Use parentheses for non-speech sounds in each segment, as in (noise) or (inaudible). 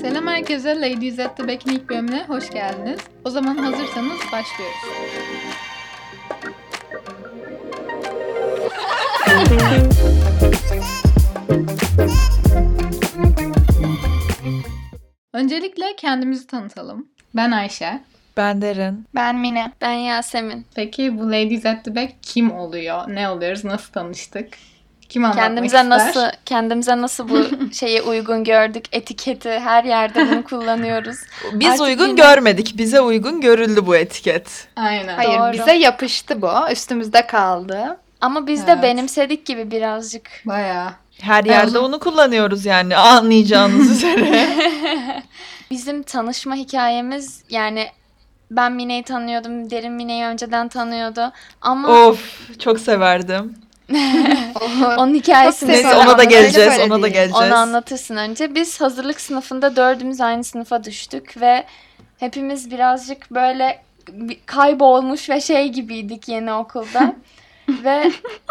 Selam herkese. Ladies at the Back'in ilk bölümüne hoş geldiniz. O zaman hazırsanız başlıyoruz. Öncelikle kendimizi tanıtalım. Ben Ayşe. Ben Derin. Ben Mine. Ben Yasemin. Peki bu Ladies at the Back kim oluyor? Ne oluyoruz? Nasıl tanıştık? Kim anlatmak Kendimize ister? nasıl kendimize nasıl bu (laughs) şeyi uygun gördük? Etiketi her yerde bunu kullanıyoruz. Biz Artık uygun yine- görmedik. Bize uygun görüldü bu etiket. Aynen. Hayır Doğru. bize yapıştı bu. Üstümüzde kaldı. Ama biz de Evet. benimsedik gibi birazcık. Bayağı. Her yerde onu kullanıyoruz yani anlayacağınız (laughs) üzere. Bizim tanışma hikayemiz yani ben Mine'yi tanıyordum. Derin Mine'yi önceden tanıyordu. Ama of çok severdim. Onun hikayesini Neyse ona da geleceğiz, ona da geleceğiz. Onu anlatırsın önce. Biz hazırlık sınıfında dördümüz aynı sınıfa düştük ve hepimiz birazcık böyle kaybolmuş ve şey gibiydik yeni okulda. (laughs) ve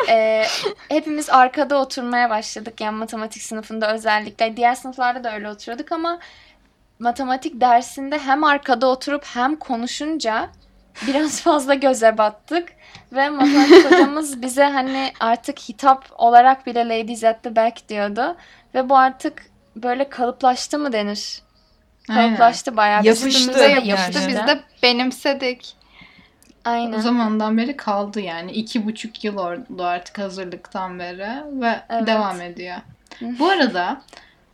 e, hepimiz arkada oturmaya başladık yani matematik sınıfında özellikle. Diğer sınıflarda da öyle oturuyorduk ama matematik dersinde hem arkada oturup hem konuşunca biraz fazla göze battık. Ve matematik (laughs) hocamız bize hani artık hitap olarak bile Ladies at the Back diyordu. Ve bu artık böyle kalıplaştı mı denir? Aynen. Kalıplaştı bayağı. Yapıştı yapıştı biz de benimsedik. Aynen. O zamandan beri kaldı yani. iki buçuk yıl oldu artık hazırlıktan beri ve Evet. devam ediyor. Bu arada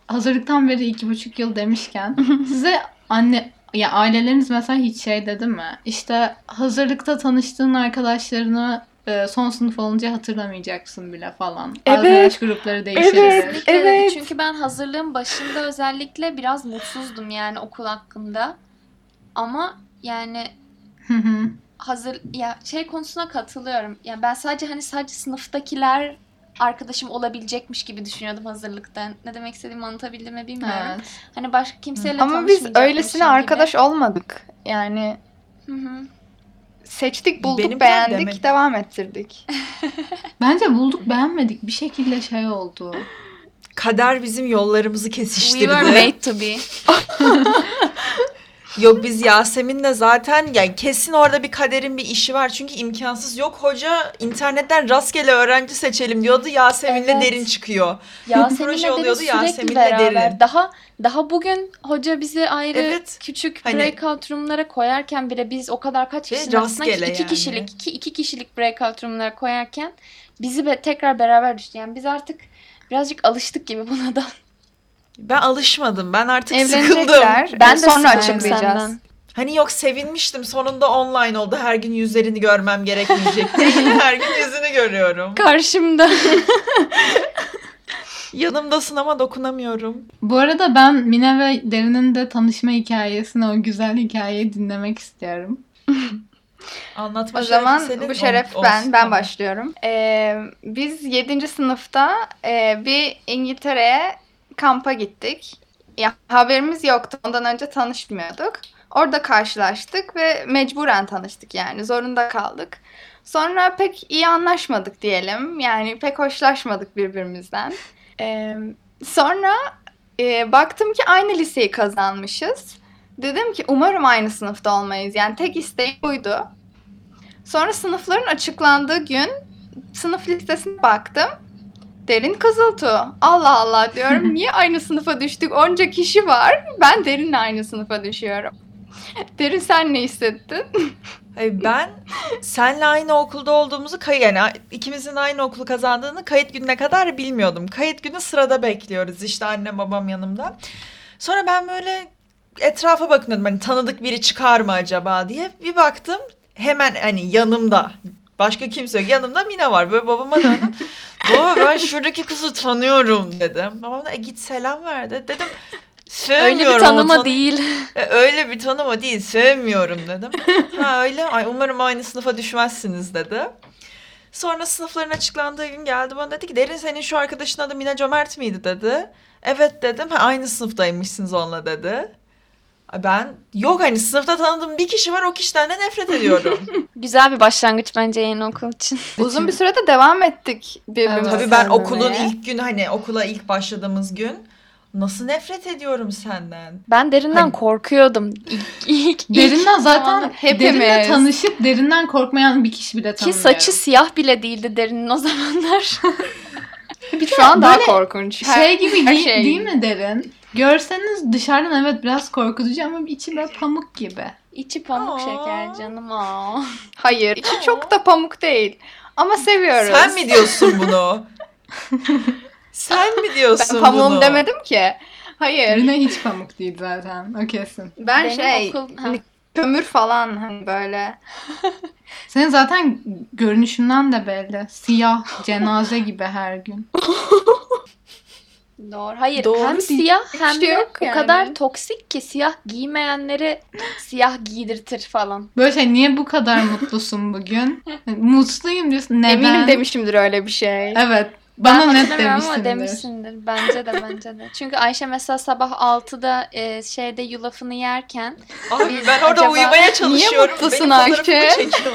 hazırlıktan beri iki buçuk yıl demişken (laughs) size anne ya aileleriniz mesela hiç şey dedi mi? İşte hazırlıkta tanıştığın arkadaşlarını e, son sınıf olunca hatırlamayacaksın bile falan. Evet. Arkadaş grupları değişebilir. Evet. Evet. Çünkü ben hazırlığın başında özellikle biraz mutsuzdum yani okul hakkında. Ama yani Hı hı. hazır ya şey konusuna katılıyorum. Yani ben sadece hani sadece sınıftakiler arkadaşım olabilecekmiş gibi düşünüyordum hazırlıkta. Ne demek istediğimi anlatabildim mi bilmiyorum. evet. Hani başka kimseyle Ama biz öylesine gibi. arkadaş olmadık. Yani Hı hı. seçtik, bulduk, Benimkiler beğendik, demek. devam ettirdik. (laughs) Bence bulduk beğenmedik. Bir şekilde şey oldu. Kader bizim yollarımızı We kesiştirdi. were made to be. (laughs) Yok biz Yasemin'le zaten yani kesin orada bir kaderin bir işi var. Çünkü imkansız yok. Hoca internetten rastgele öğrenci seçelim diyordu. Yasemin'le Evet. derin çıkıyor. Yasemin'le Proje Derin oluyordu, sürekli Yasemin'le beraber. Derin. Daha daha bugün hoca bizi ayrı Evet. küçük Hani- breakout room'lara koyarken bile biz o kadar kaç Ve arasında rastgele iki yani. kişilik iki, iki kişilik breakout room'lara koyarken bizi be, tekrar beraber düştü. Yani biz artık birazcık alıştık gibi buna da. Ben alışmadım. Ben artık sıkıldım. Evlenecekler. Ben de sonra açıklayacağız. senden. Hani yok sevinmiştim sonunda online oldu. Her gün yüzlerini görmem gerekmeyecek. diye. (laughs) Her gün yüzünü görüyorum. Karşımda. (laughs) Yanımdasın ama dokunamıyorum. Bu arada ben Mine ve Derin'in de tanışma hikayesini, o güzel hikayeyi dinlemek istiyorum. (laughs) Anlatma O zaman senin bu şeref ol- ben, olsun. ben başlıyorum. Ee, biz 7. sınıfta e, bir İngiltere'ye kampa gittik. Ya haberimiz yoktu. Ondan önce tanışmıyorduk. Orada karşılaştık ve mecburen tanıştık yani. Zorunda kaldık. Sonra pek iyi anlaşmadık diyelim. Yani pek hoşlaşmadık birbirimizden. Ee, sonra e, baktım ki aynı liseyi kazanmışız. Dedim ki umarım aynı sınıfta olmayız. Yani tek isteğim buydu. Sonra sınıfların açıklandığı gün sınıf listesine baktım. Derin Kızıltuğ. Allah Allah diyorum. (laughs) Niye aynı sınıfa düştük? Onca kişi var. Ben Derin'le aynı sınıfa düşüyorum. (laughs) Derin sen ne hissettin? (laughs) Hayır, ben senle aynı okulda olduğumuzu kay yani ikimizin aynı okulu kazandığını kayıt gününe kadar bilmiyordum. Kayıt günü sırada bekliyoruz işte annem babam yanımda. Sonra ben böyle etrafa bakıyordum hani tanıdık biri çıkar mı acaba diye. Bir baktım hemen hani yanımda başka kimse yok yanımda Mine var böyle babama döndüm. Baba ben şuradaki kızı tanıyorum dedim. Babam da e, git selam ver de. Dedim Öyle sevmiyorum bir o tanıma tanı- değil. e, öyle bir tanıma değil sevmiyorum dedim. (laughs) ha öyle ay umarım aynı sınıfa düşmezsiniz dedi. Sonra sınıfların açıklandığı gün geldi bana dedi ki Derin senin şu arkadaşın adı Mine Cömert miydi dedi. Evet dedim ha, aynı sınıftaymışsınız onunla dedi. Ben yok hani sınıfta tanıdığım bir kişi var o kişiden de nefret ediyorum. (laughs) Güzel bir başlangıç bence yeni okul için. (laughs) Uzun bir sürede devam ettik birbirimizi Evet. Tabii ben okulun ilk günü hani okula ilk başladığımız gün Nasıl nefret ediyorum senden. Ben derinden Hani- korkuyordum. İlk, (laughs) ilk, ilk Derinden zaten zamanlar. hepimiz. derinle tanışıp derinden korkmayan bir kişi bile Ki tanımıyorum. saçı siyah bile değildi derinin o zamanlar. Şu an daha korkunç. Her- şey gibi her değil, şey değil gibi. mi derin? Görseniz dışarıdan evet biraz korkutucu ama içi böyle pamuk gibi. İçi pamuk Aa. şeker canım aa. Hayır. içi çok da pamuk değil. Ama seviyoruz. Sen mi diyorsun bunu? Sen mi diyorsun Ben pamuğum bunu? demedim ki. Hayır. Derine hiç pamuk değil zaten. O kesin. Ben Benim şey okul- ha. hani kömür falan hani böyle. (laughs) Senin zaten görünüşünden de belli. Siyah cenaze gibi her gün. (laughs) Doğru. Hayır Doğru hem değil. siyah hem şey de yok o yani. kadar toksik ki siyah giymeyenleri siyah giydirtir falan. Böyle şey niye bu kadar mutlusun bugün? (laughs) Mutluyum diyorsun. Neden? Eminim demişimdir öyle bir şey. Evet. Bana ben net hatırlamıyorum ama demişsindir. demişsindir. Bence de bence de. Çünkü Ayşe mesela sabah 6'da e, şeyde yulafını yerken Abi ben orada Acaba uyumaya çalışıyorum. mutlusun Benim fotoğrafımı Ayşe? (laughs)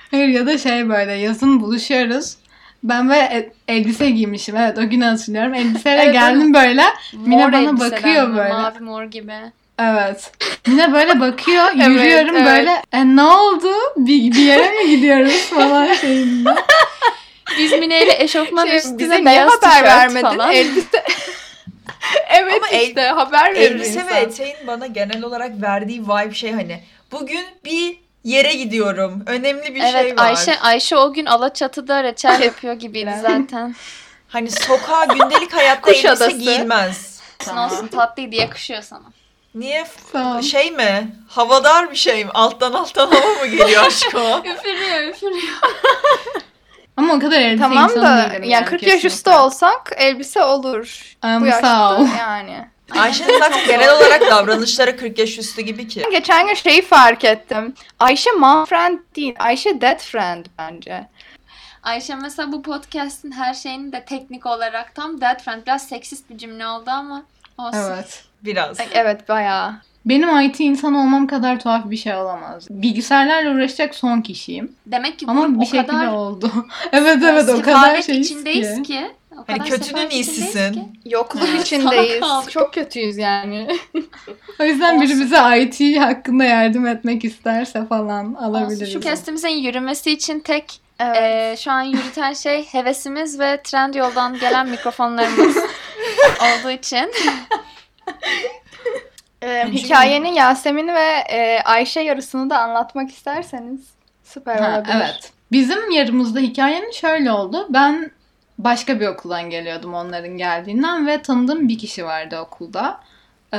(laughs) Hayır ya da şey böyle yazın buluşuyoruz. Ben böyle elbise giymişim. Evet o günü hatırlıyorum. Elbiseyle Evet, geldim böyle. Mine bana bakıyor mi? böyle. Mavi mor gibi. Evet. Mine böyle bakıyor. (laughs) Evet, Yürüyorum evet. böyle. E ne oldu? Bir, bir yere mi gidiyoruz falan şeyinde. (laughs) Biz Mine ile eşofman Şey, üstüne bize beyaz haber vermedin? falan. Elbise. (laughs) evet Ama el- işte haber verir Elbise insan. ve eteğin bana genel olarak verdiği vibe şey hani bugün bir yere gidiyorum. Önemli bir evet şey var. Ayşe Ayşe o gün Alaçatı'da reçel (laughs) yapıyor gibiydi zaten. Hani sokağa gündelik hayatta Kuş elbise adası. giyilmez. Olsun olsun tatlıydı yakışıyor sana. Niye? Ol. Şey mi? Havadar bir şey mi? Alttan alttan hava mı geliyor aşkıma? (laughs) Üfürüyor üfürüyor. (laughs) Ama o kadar elbise Tamam insanı da değilim yani 40 yaş üstü olsak elbise olur. Am, Bu yaşta sağ ol. yani. Ayşe'nin zaten genel olarak davranışları 40 yaş üstü gibi ki. Geçen gün şeyi fark ettim. Ayşe mom friend değil. Ayşe dead friend bence. Ayşe mesela bu podcast'in her şeyini de teknik olarak tam dead friend. Biraz seksist bir cümle oldu ama olsun. Evet. Biraz. Evet bayağı. Benim IT insan olmam kadar tuhaf bir şey olamaz. Bilgisayarlarla uğraşacak son kişiyim. Demek ki Ama bir o şekilde kadar oldu. (laughs) evet evet o kadar şeyiz içindeyiz ki. O Hani kötünün iyisisin. Yokluk Evet. (laughs) içindeyiz. Çok kötüyüz yani. (laughs) O yüzden Olsun. bize IT hakkında yardım etmek isterse falan Olsun. alabiliriz. Şu kestimizin yürümesi için tek Evet. e, şu an yürüten şey hevesimiz ve trend yoldan gelen mikrofonlarımız (laughs) olduğu için. Ee, hikayenin Yasemin'i ve e, Ayşe yarısını da anlatmak isterseniz süper Ha, olabilir. evet. Bizim yarımızda hikayenin şöyle oldu. Ben başka bir okuldan geliyordum onların geldiğinden ve tanıdığım bir kişi vardı okulda. Ee,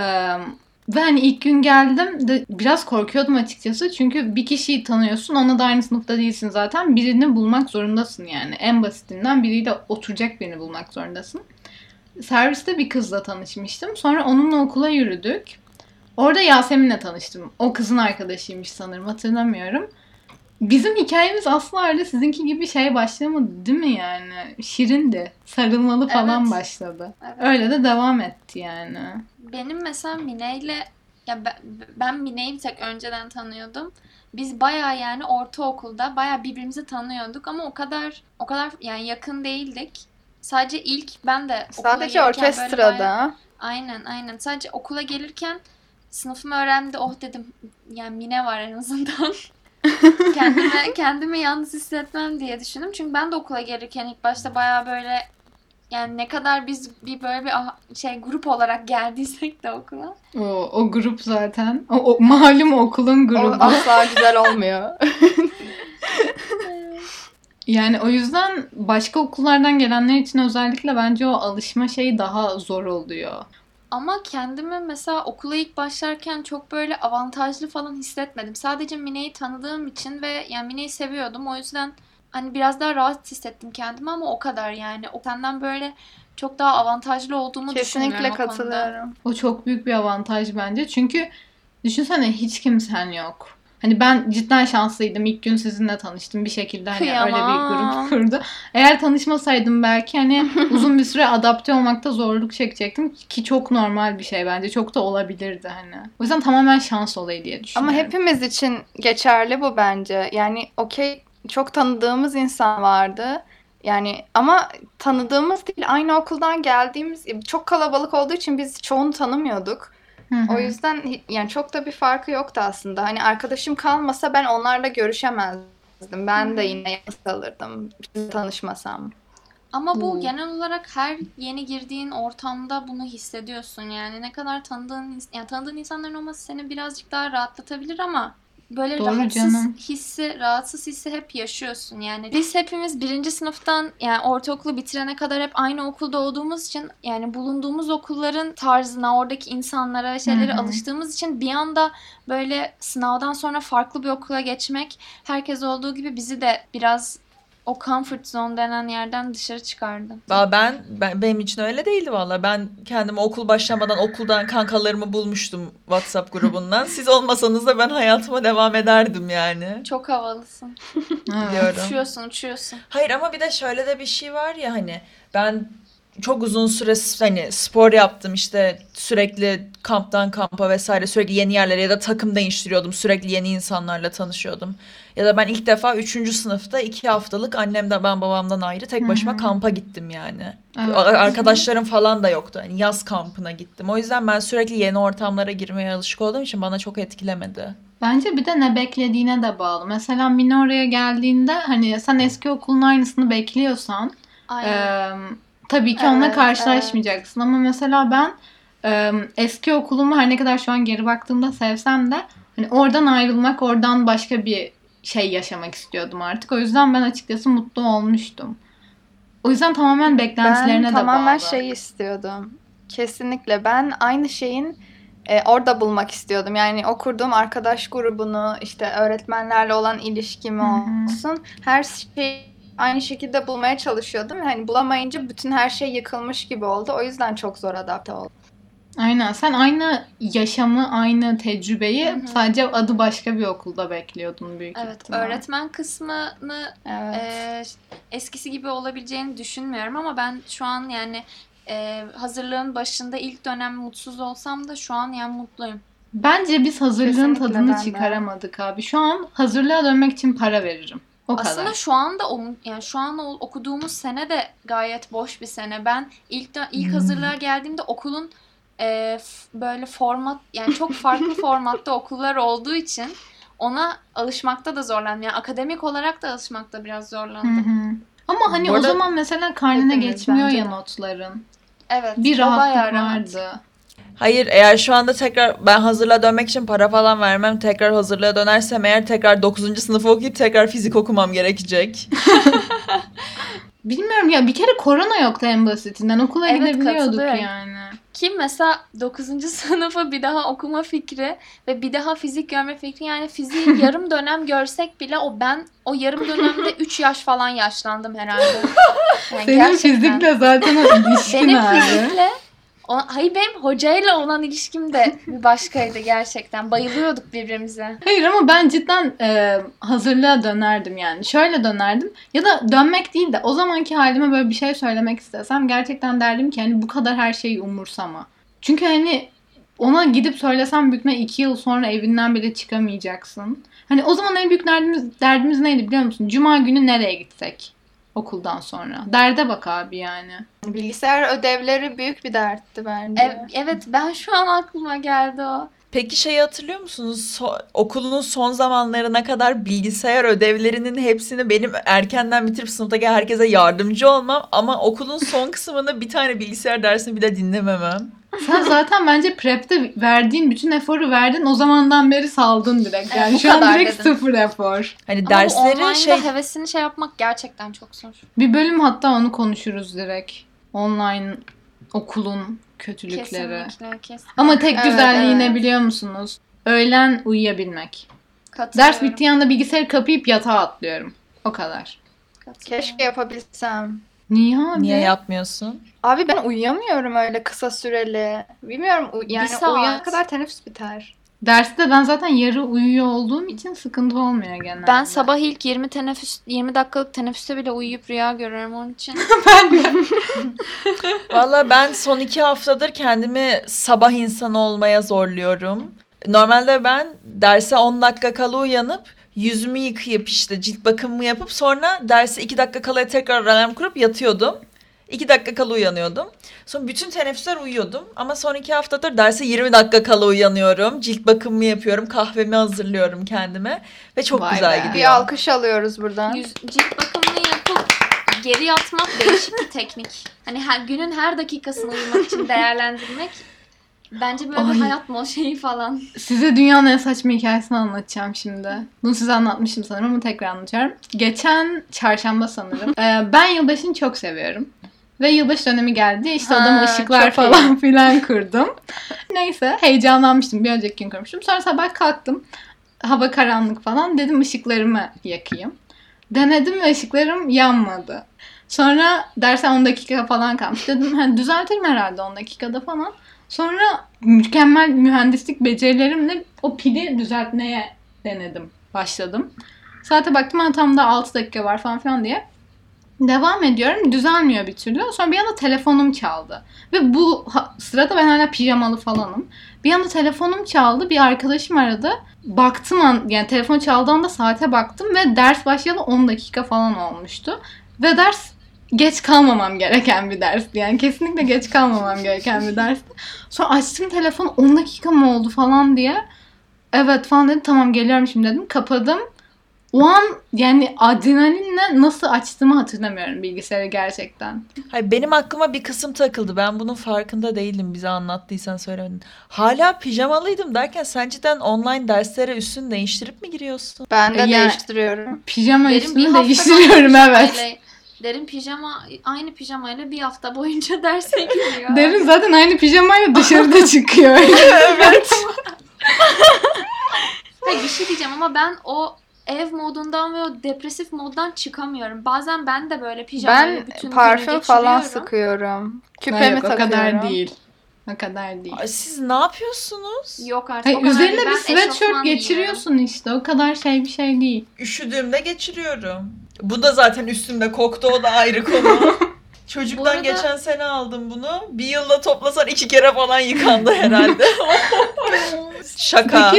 ve hani ilk gün geldim de biraz korkuyordum açıkçası. Çünkü bir kişiyi tanıyorsun onunla da aynı sınıfta değilsin zaten. Birini bulmak zorundasın yani. En basitinden biriyle oturacak birini bulmak zorundasın. Serviste bir kızla tanışmıştım. Sonra onunla okula yürüdük. Orada Yasemin'le tanıştım. O kızın arkadaşıymış sanırım hatırlamıyorum. Bizim hikayemiz asla öyle sizinki gibi şey başlamadı değil mi yani? Şirindi. Sarılmalı falan Evet. başladı. Evet. Öyle de devam etti yani. Benim mesela Mine ile ya ben, ben Mine'yi bir tek önceden tanıyordum. Biz baya yani ortaokulda baya birbirimizi tanıyorduk ama o kadar o kadar yani yakın değildik. Sadece ilk ben de Sadece orkestrada. bayağı- aynen aynen. Sadece okula gelirken sınıfımı öğrendi. Oh dedim yani Mine var en azından. (laughs) (laughs) kendime kendimi yalnız hissetmem diye düşündüm. Çünkü ben de okula gelirken ilk başta baya böyle yani ne kadar biz bir böyle bir ah- şey grup olarak geldiysek de okula. O, o grup zaten. O, o malum okulun O grubu. asla güzel olmuyor. (laughs) Yani o yüzden başka okullardan gelenler için özellikle bence o alışma şeyi daha zor oluyor. Ama kendimi mesela okula ilk başlarken çok böyle avantajlı falan hissetmedim. Sadece Mine'yi tanıdığım için ve yani Mine'yi seviyordum. O yüzden hani biraz daha rahat hissettim kendimi ama o kadar yani. O senden böyle çok daha avantajlı olduğumu Kesinlikle düşünmüyorum o konuda. katılıyorum. O çok büyük bir avantaj bence. Çünkü düşünsene hiç kimsen yok. Hani ben cidden şanslıydım. İlk gün sizinle tanıştım. Bir şekilde hani öyle bir grup (laughs) kurdu. Eğer tanışmasaydım belki hani (laughs) uzun bir süre adapte olmakta zorluk çekecektim. Ki çok normal bir şey bence. Çok da olabilirdi hani. O yüzden tamamen şans olayı diye Ama düşünüyorum. hepimiz için geçerli bu bence. Yani okey çok tanıdığımız insan vardı. Yani ama tanıdığımız değil aynı okuldan geldiğimiz çok kalabalık olduğu için biz çoğunu tanımıyorduk. Hı hı. O yüzden yani çok da bir farkı yoktu aslında. Hani arkadaşım kalmasa ben onlarla görüşemezdim. Ben de yine yalnız kalırdım tanışmasam. Ama bu Hmm. genel olarak her yeni girdiğin ortamda bunu hissediyorsun. Yani ne kadar tanıdığın yani tanıdığın insanların olması seni birazcık daha rahatlatabilir ama böyle Doğru rahatsız canım. hissi, rahatsız hissi hep yaşıyorsun. Yani biz hepimiz birinci sınıftan yani ortaokulu bitirene kadar hep aynı okulda olduğumuz için yani bulunduğumuz okulların tarzına, oradaki insanlara, şeylere alıştığımız için bir anda böyle sınavdan sonra farklı bir okula geçmek herkes olduğu gibi bizi de biraz o comfort zone denen yerden dışarı çıkardı. Valla ben, ben benim için öyle değildi valla. Ben kendimi okul başlamadan okuldan kankalarımı bulmuştum WhatsApp grubundan. Siz olmasanız da ben hayatıma devam ederdim yani. Çok havalısın. Biliyorum. Uçuyorsun, uçuyorsun. Hayır ama bir de şöyle de bir şey var ya hani ben çok uzun süre hani spor yaptım işte sürekli kamptan kampa vesaire sürekli yeni yerlere ya da takım değiştiriyordum sürekli yeni insanlarla tanışıyordum. Ya da ben ilk defa 3. sınıfta 2 haftalık annemden ben babamdan ayrı tek başıma Hı hı. kampa gittim yani. Evet. Arkadaşlarım falan da yoktu. Hani yaz kampına gittim. O yüzden ben sürekli yeni ortamlara girmeye alışık olduğum için bana çok etkilemedi. Bence bir de ne beklediğine de bağlı. Mesela Mine oraya geldiğinde hani sen eski okulun aynısını bekliyorsan Aynen. Eee, tabii ki onunla Evet, karşılaşmayacaksın ama mesela ben eee, eski okulumu her ne kadar şu an geri baktığımda sevsem de hani oradan ayrılmak, oradan başka bir şey yaşamak istiyordum artık. O yüzden ben açıkçası mutlu olmuştum. O yüzden tamamen beklentilerine Ben de tamamen bağlı. şey istiyordum. Kesinlikle ben aynı şeyin e, orada bulmak istiyordum. Yani o kurduğum arkadaş grubunu, işte öğretmenlerle olan ilişkimi Hı hı. olsun. Her şeyi aynı şekilde bulmaya çalışıyordum. Hani bulamayınca bütün her şey yıkılmış gibi oldu. O yüzden çok zor adapte oldum. Aynen. Sen aynı yaşamı, aynı tecrübeyi Hı hı. sadece adı başka bir okulda bekliyordun büyük evet, ihtimal. öğretmen kısmını Evet. e, eskisi gibi olabileceğini düşünmüyorum ama ben şu an yani e, hazırlığın başında ilk dönem mutsuz olsam da şu an yani mutluyum. Bence biz hazırlığın Kesinlikle tadını çıkaramadık abi. Şu an hazırlığa dönmek için para veririm. O Aslında kadar. şu anda o, yani şu an okuduğumuz sene de gayet boş bir sene. Ben ilk dö- ilk Hmm. hazırlığa geldiğimde okulun e, f- böyle format yani çok farklı (laughs) formatta okullar olduğu için ona alışmakta da zorlandım. Yani akademik olarak da alışmakta biraz Hı zorlandım. hı. Ama hani Bu o zaman mesela karnine Hepimiz geçmiyor bence ya de. notların. Evet. Bir rahatlık rahat. Hayır eğer şu anda tekrar ben hazırlığa dönmek için para falan vermem. Tekrar hazırlığa dönersem eğer tekrar 9. sınıfı okuyup tekrar fizik okumam gerekecek. (laughs) Bilmiyorum ya bir kere korona yoktu en basitinden. Okula Evet, gidebiliyorduk yani. Kim mesela 9. (laughs) sınıfı bir daha okuma fikri ve bir daha fizik görme fikri yani fiziği (laughs) yarım dönem görsek bile o ben o yarım dönemde 3 yaş falan yaşlandım herhalde. Yani Senin gerçekten. fizikle zaten o ilişkin benim abi. fizikle o, hayır benim hocayla olan ilişkim de (laughs) bir başkaydı gerçekten. Bayılıyorduk birbirimize. Hayır ama ben cidden e, hazırlığa dönerdim yani. Şöyle dönerdim ya da dönmek değil de o zamanki halime böyle bir şey söylemek istesem gerçekten derdim ki hani bu kadar her şeyi umursama. Çünkü hani ona gidip söylesem büyük ihtimalle iki yıl sonra evinden bile çıkamayacaksın. Hani o zaman en büyük derdimiz, derdimiz neydi biliyor musun? Cuma günü nereye gitsek okuldan sonra. Derde bak abi yani. Bilgisayar ödevleri büyük bir dertti bence. Ev- evet ben şu an aklıma geldi o. Peki şeyi hatırlıyor musunuz? So- okulunun son zamanlarına kadar bilgisayar ödevlerinin hepsini benim erkenden bitirip sınıftaki herkese yardımcı olmam ama okulun son kısmında bir tane bilgisayar dersini bile dinlememem. Sen zaten bence prep'te verdiğin bütün eforu verdin. O zamandan beri saldın direkt. Yani şu an direkt dedim. sıfır efor. Hani Ama dersleri şey hevesini şey yapmak gerçekten çok zor. Bir bölüm hatta onu konuşuruz direkt. Online okulun kötülükleri. Kesinlikle kesinlikle. Ama tek Evet, güzelliği ne evet. biliyor musunuz? Öğlen uyuyabilmek. Ders bittiği anda bilgisayarı kapayıp yatağa atlıyorum. O kadar. Keşke yapabilsem. Niye abi? niye yapmıyorsun? Abi ben uyuyamıyorum öyle kısa süreli. Bilmiyorum u- yani saat. uyuyana kadar teneffüs biter. Derste ben zaten yarı uyuyor olduğum için sıkıntı olmuyor genelde. Ben sabah ilk 20 teneffüs 20 dakikalık teneffüste bile uyuyup rüya görüyorum onun için. (laughs) ben de. (laughs) Valla ben son iki haftadır kendimi sabah insanı olmaya zorluyorum. Normalde ben derse 10 dakika kala uyanıp Yüzümü yıkayıp işte cilt bakımımı yapıp sonra derse iki dakika kala tekrar alarm kurup yatıyordum. İki dakika kala uyanıyordum. Sonra bütün teneffüsler uyuyordum. Ama son iki haftadır derse 20 dakika kala uyanıyorum. Cilt bakımımı yapıyorum. Kahvemi hazırlıyorum kendime. Ve çok Vay güzel be. gidiyor. Bir alkış alıyoruz buradan. Yüz, cilt bakımını yapıp geri yatmak değişik bir teknik. Hani her, günün her dakikasını uyumak için değerlendirmek bence böyle Ay. hayat mı şeyi falan. Size dünyanın en saçma hikayesini anlatacağım şimdi. Bunu size anlatmıştım sanırım ama tekrar anlatıyorum. Geçen çarşamba sanırım. (laughs) Ee, ben yılbaşını çok seviyorum. Ve yılbaşı dönemi geldi. İşte Ha, odama ışıklar çok iyi. falan (laughs) filan kurdum. Neyse heyecanlanmıştım. Bir önceki gün kurmuştum. Sonra sabah kalktım. Hava karanlık falan. Dedim ışıklarımı yakayım. Denedim ve ışıklarım yanmadı. Sonra derse 10 dakika falan kalmış. Dedim hani düzeltirim herhalde 10 dakikada falan. Sonra mükemmel mühendislik becerilerimle o pili düzeltmeye denedim. Başladım. Saate baktım ha tam da 6 dakika var falan filan diye. Devam ediyorum. Düzelmiyor bir türlü. Sonra bir anda telefonum çaldı. Ve bu sırada ben hala pijamalı falanım. Bir anda telefonum çaldı. Bir arkadaşım aradı. Baktım an, yani telefon çaldığı anda saate baktım ve ders başlayalı 10 dakika falan olmuştu. Ve ders geç kalmamam gereken bir dersti. Yani kesinlikle geç kalmamam gereken bir dersti. Sonra açtım telefonu 10 dakika mı oldu falan diye. Evet falan dedim tamam geliyorum şimdi dedim. Kapadım. O an yani adrenalinle nasıl açtığımı hatırlamıyorum bilgisayarı gerçekten. Hayır, benim aklıma bir kısım takıldı. Ben bunun farkında değildim. Bize anlattıysan söylemedin. Hala pijamalıydım derken sen cidden online derslere üstünü değiştirip mi giriyorsun? Ben de Ya- değiştiriyorum. Pijama bir üstünü değiştiriyorum evet. Derin pijama aynı pijamayla bir hafta boyunca (laughs) derse giriyor. Derin zaten aynı pijamayla dışarıda (laughs) çıkıyor. evet. Hayır bir şey diyeceğim ama ben o ev modundan ve o depresif moddan çıkamıyorum. Bazen ben de böyle pijamayla Ben bütün günü parfüm falan sıkıyorum. Hayır, Küpemi o takıyorum. kadar değil. O kadar değil. Ay, Siz ne yapıyorsunuz? Yok artık Hayır, o kadar üzerine değil. bir sweatshirt geçiriyorsun işte. O kadar şey bir şey değil. Üşüdüğümde geçiriyorum. Bu da zaten üstümde koktu o da ayrı konu. Çocuktan (laughs) Bu arada- geçen sene aldım bunu. Bir yılda toplasan iki kere falan yıkandı (laughs) herhalde. (laughs) Şaka.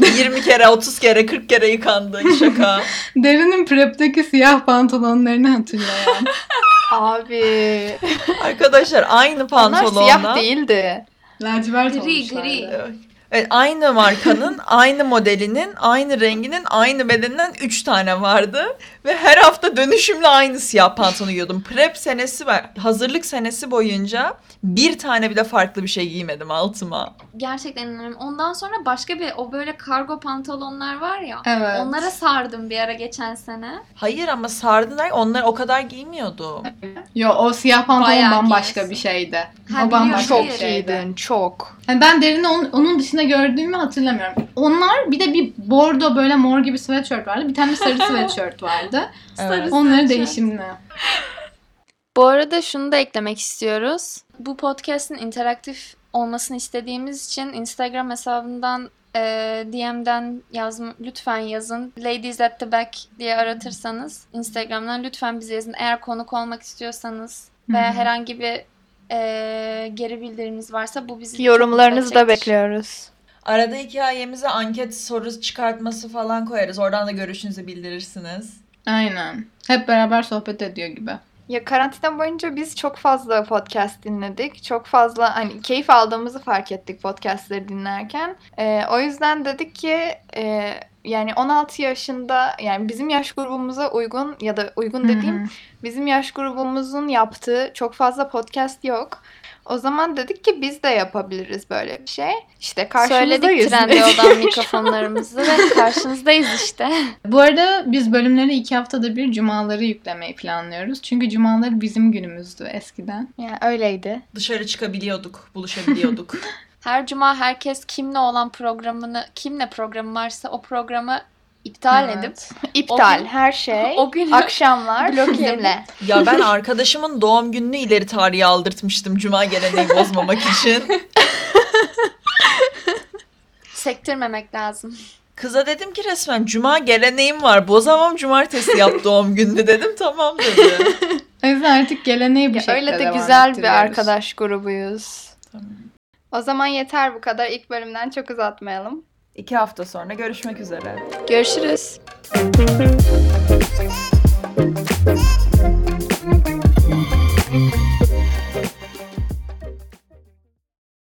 Peki 20 kere, 30 kere, 40 kere yıkandı. Şaka. Derin'in prep'teki siyah pantolonlarını hatırlayan. Abi. Arkadaşlar aynı Onlar pantolondan. siyah değildi. Lacivert Gri, olmuşlardı. gri. Evet, aynı markanın, (laughs) aynı modelinin, aynı renginin, aynı bedeninden 3 tane vardı. Ve her hafta dönüşümle aynı siyah pantolon giyiyordum. Prep senesi var, hazırlık senesi boyunca bir tane bile farklı bir şey giymedim altıma. Gerçekten inanıyorum. Ondan sonra başka bir o böyle kargo pantolonlar var ya. Evet. Onlara sardım bir ara geçen sene. Hayır ama sardılar, onları o kadar giymiyordum. Yo o siyah pantolon Bayağı bambaşka giyiyorsun. bir şeydi. Ha, o bambaşka Çok bir şeydi. iyiydin. Çok. Yani ben Derin'i onun, onun dışında gördüğümü hatırlamıyorum. Onlar bir de bir bordo böyle mor gibi sweatshirt vardı. Bir tane de sarı sweatshirt vardı. (laughs) Evet. Onları değişimli. Bu arada şunu da eklemek istiyoruz. Bu podcast'in interaktif olmasını istediğimiz için Instagram hesabından e, DM'den yazm lütfen yazın. Ladies at the back diye aratırsanız Instagram'dan lütfen bize yazın. Eğer konuk olmak istiyorsanız ve Hı hı. herhangi bir e, geri bildiriminiz varsa bu bizi Yorumlarınızı da bekliyoruz. Arada hikayemize anket soru çıkartması falan koyarız. Oradan da görüşünüzü bildirirsiniz. Aynen. Hep beraber sohbet ediyor gibi. Ya karantina boyunca biz çok fazla podcast dinledik. Çok fazla hani keyif aldığımızı fark ettik podcastleri dinlerken. Ee, o yüzden dedik ki e, yani 16 yaşında yani bizim yaş grubumuza uygun ya da uygun dediğim Hı hı. bizim yaş grubumuzun yaptığı çok fazla podcast yok. O zaman dedik ki biz de yapabiliriz böyle bir şey. İşte karşınızdayız. Söyledik (laughs) Trendyol'dan mikrofonlarımızı ve karşınızdayız işte. Bu arada biz bölümleri iki haftada bir cumaları yüklemeyi planlıyoruz. Çünkü cumaları bizim günümüzdü eskiden. Yani öyleydi. Dışarı çıkabiliyorduk, buluşabiliyorduk. (laughs) Her cuma herkes kimle olan programını, kimle programı varsa o programı iptal Evet. edip İptal O gün- her şey. (laughs) o gün Akşamlar Bloke bizimle. ya ben arkadaşımın doğum gününü ileri tarihe aldırtmıştım cuma geleneği bozmamak için. (laughs) sektirmemek lazım. Kıza dedim ki resmen cuma geleneğim var. Bozamam cumartesi yap doğum gününü dedim. Tamam dedi. O yüzden artık geleneği bu Ya şekilde öyle de devam güzel bir arkadaş grubuyuz. Tamam. O zaman yeter bu kadar. İlk bölümden çok uzatmayalım. İki hafta sonra görüşmek üzere. Görüşürüz.